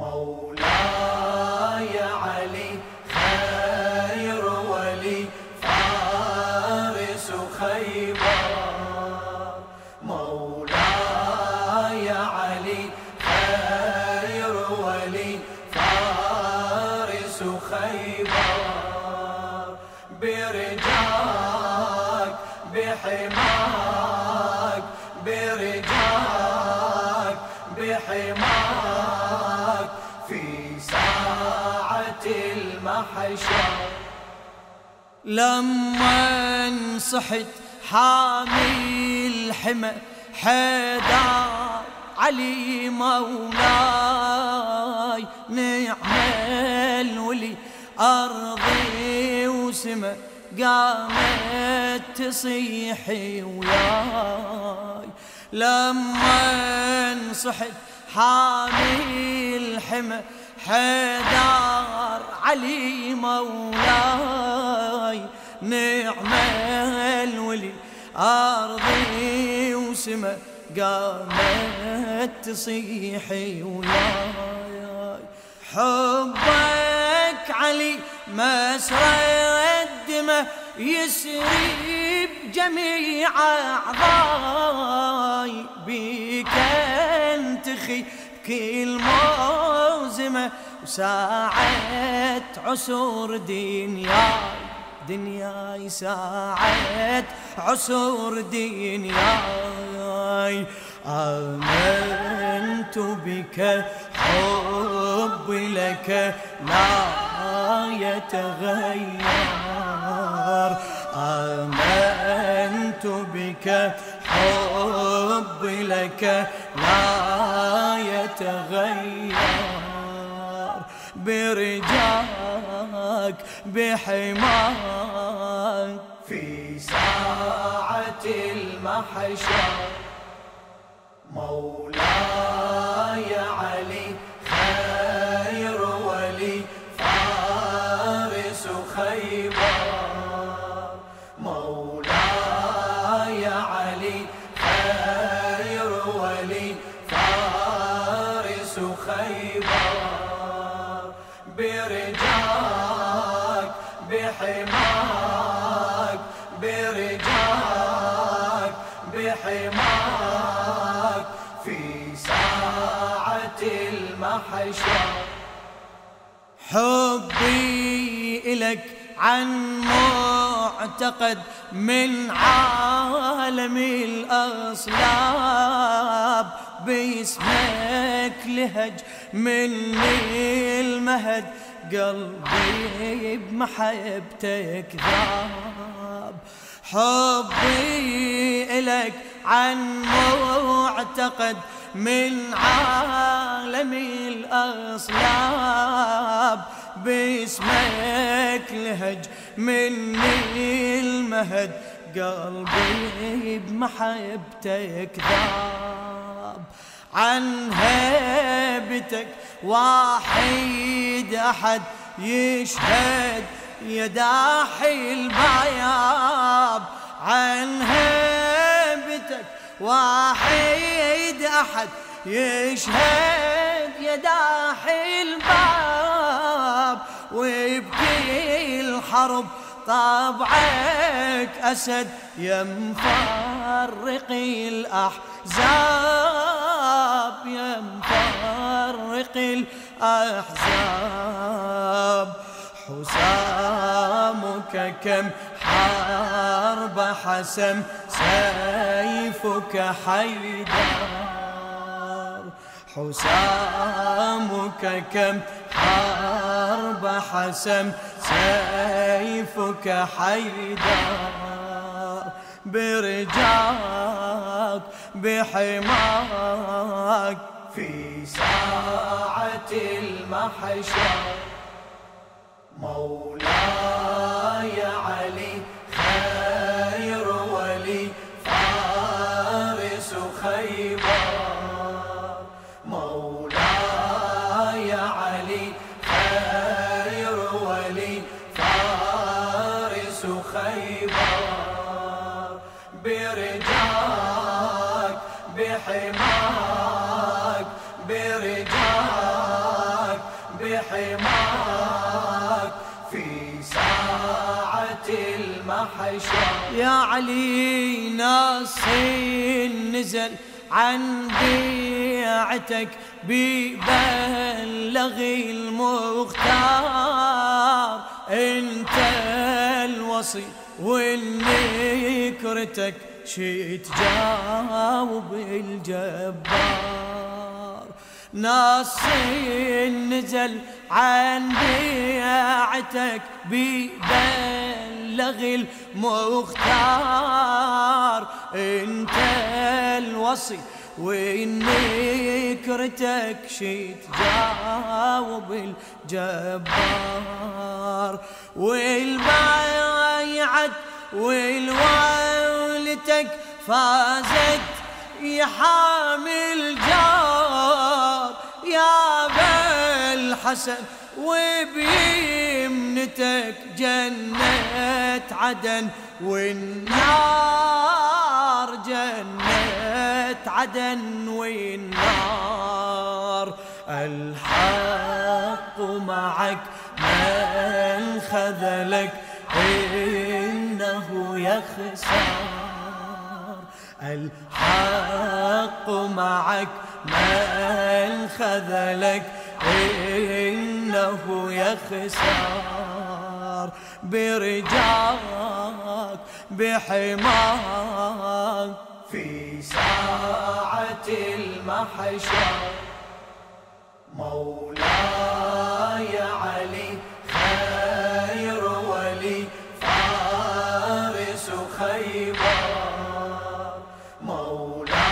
مولاي علي خير ولي فارس خيبر. مولاي علي خير ولي فارس خيبر. برجاك المحشر لما صحت حامي الحمى حيدر علي مولاي نعم الولي أرضي وسما قامت تصيحي وياي. لما صحت حامي الحمى حيدر علي مولاي نعم الولي أرضي وسما قامت تصيحي وياي. حبك علي مسرى الدمى يسري بجميع أعضاي. بك أنتخي بكل موزمة وساعة عسور دنياي دنياي ساعة عسور دنياي. آمنت بك حب لك لا يتغير. آمنت بك حب لك لا يتغير برجاك بحماك في ساعة المحشر. مولاي بحماك برجاك بحماك. في ساعة المحشر حبي إلك عن معتقد من عالم الأصلاب. باسمك لهج مني المهد. قلبي بمحبتك ذاب. حبي إلك عن معتقد من عالم الأصلاب باسمك لهج مني المهد. قلبي بمحبتك ذاب. عن هيبتك واحد أحد يشهد يداحي البياب عن هيبتك واحد أحد يشهد يداحي الباب. ويبكي الحرب طبعك أسد يا مفرق الأحزاب يا مفرق الأحزاب. حسامك كم حرب حسم سيفك حيدر. حسامك كم حرب حسم سيفك حيدر برجاك بحماك في ساعة المحشر مولاي علي فارس برجاك بحماك برجاك بحماك. في ساعة المحشر يا علي ناصي نزل عن بيعتك ببلغ المختار. انت الوصي والنكرتك شي تجاوب الجبار. ناصي نزل عن بيعتك ببلغ المختار. انت الوصي وإنكرتك شي تجاوب الجبار والبايعت والوالتك فازت يا حامل جار يا بالحسن وبيمنتك جنة عدن والنار جنة. عدن والنار. الحق معك من خذلك إنه يخسر. الحق معك من خذلك إنه يخسر. برجاك بحماك. في ساعة المحشر. مولاي علي خير ولي فارس خيبر. مولاي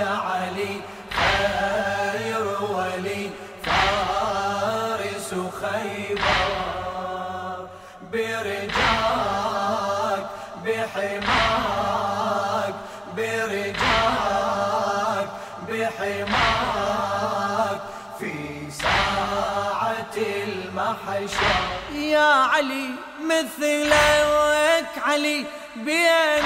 علي خير ولي فارس خيبر. برجاك بحماك بحماك في ساعة المحشر. يا علي مثلك علي بين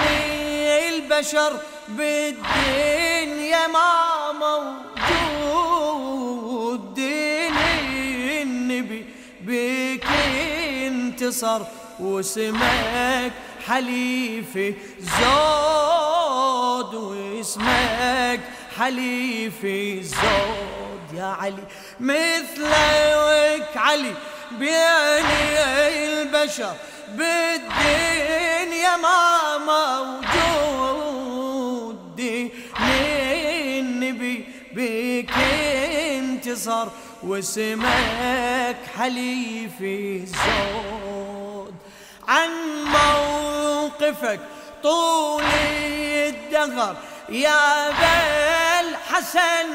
البشر بالدنيا ما موجود. دين النبي بك انتصر واسمك حليفي زود واسمك حليفي زود يا علي مثلك علي بين البشر بالدنيا ما موجود دين النبي بك انتصر واسمك حليفي زود عن موقفك طول الدهر يا ذا الحسن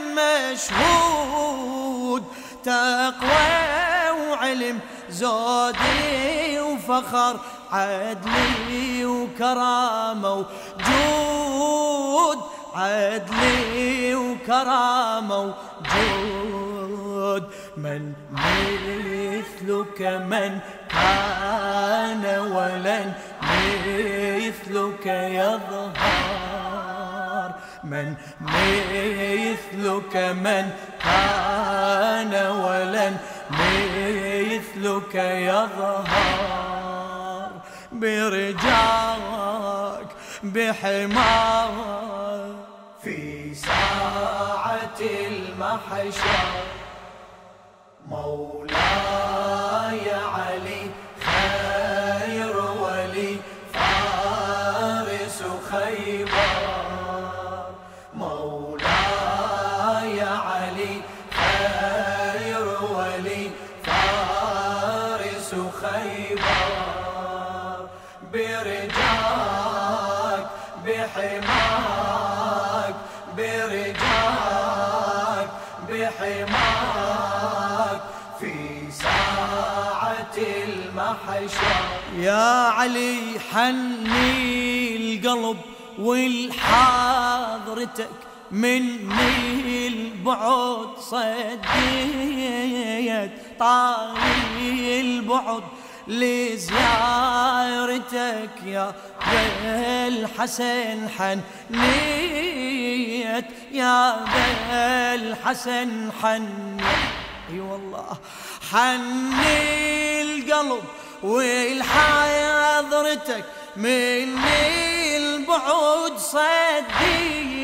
مشهود تقوى وعلم زودي وفخر عدلي وكرامة وجود عدلي وكرامة وجود. من مثلك من كان ولن مثلك يظهر. من مثلك من كان ولن مثلك يظهر برجاك بحماك في ساعة المحشر مولاي برجاك بحماك برجاك بحماك. في ساعة المحشر يا علي حني القلب والحاضرتك مني البعد صديت طالي البعد لزيارتك يا ذا الحسن حنيت يا ذا الحسن حنيت. أي والله حني القلب والحضرتك مني البعود صديت.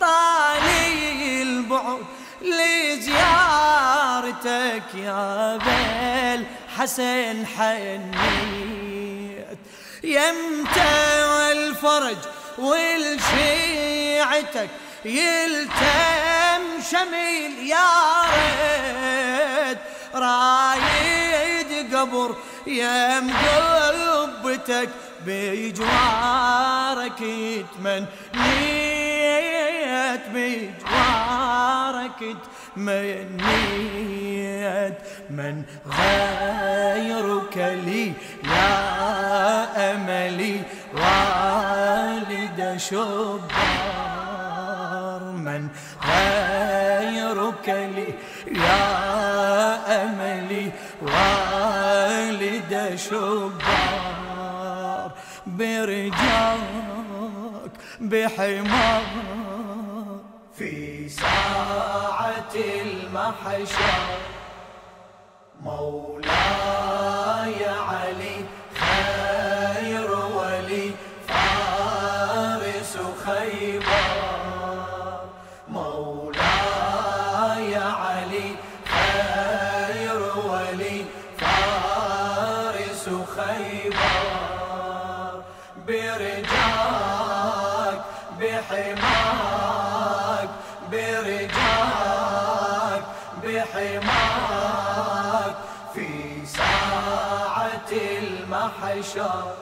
طالي البعد لزيارتك يا بل حسن حنيت. يمتى الفرج والشيعتك يلتم شميل يا ريت. رايد قبر يم قبتك بجوارك تمنيت بجوارك تمنيت من غيرك لي يا أملي والد شبار. من غيرك لي يا أملي والد شبار. برجاك بحمار. في ساعة المحشر. مولاي علي خير ولي فارس خيبر. مولاي علي خير ولي فارس خيبر. برجاك بحماك برجاك. بحماك في ساعة المحشر.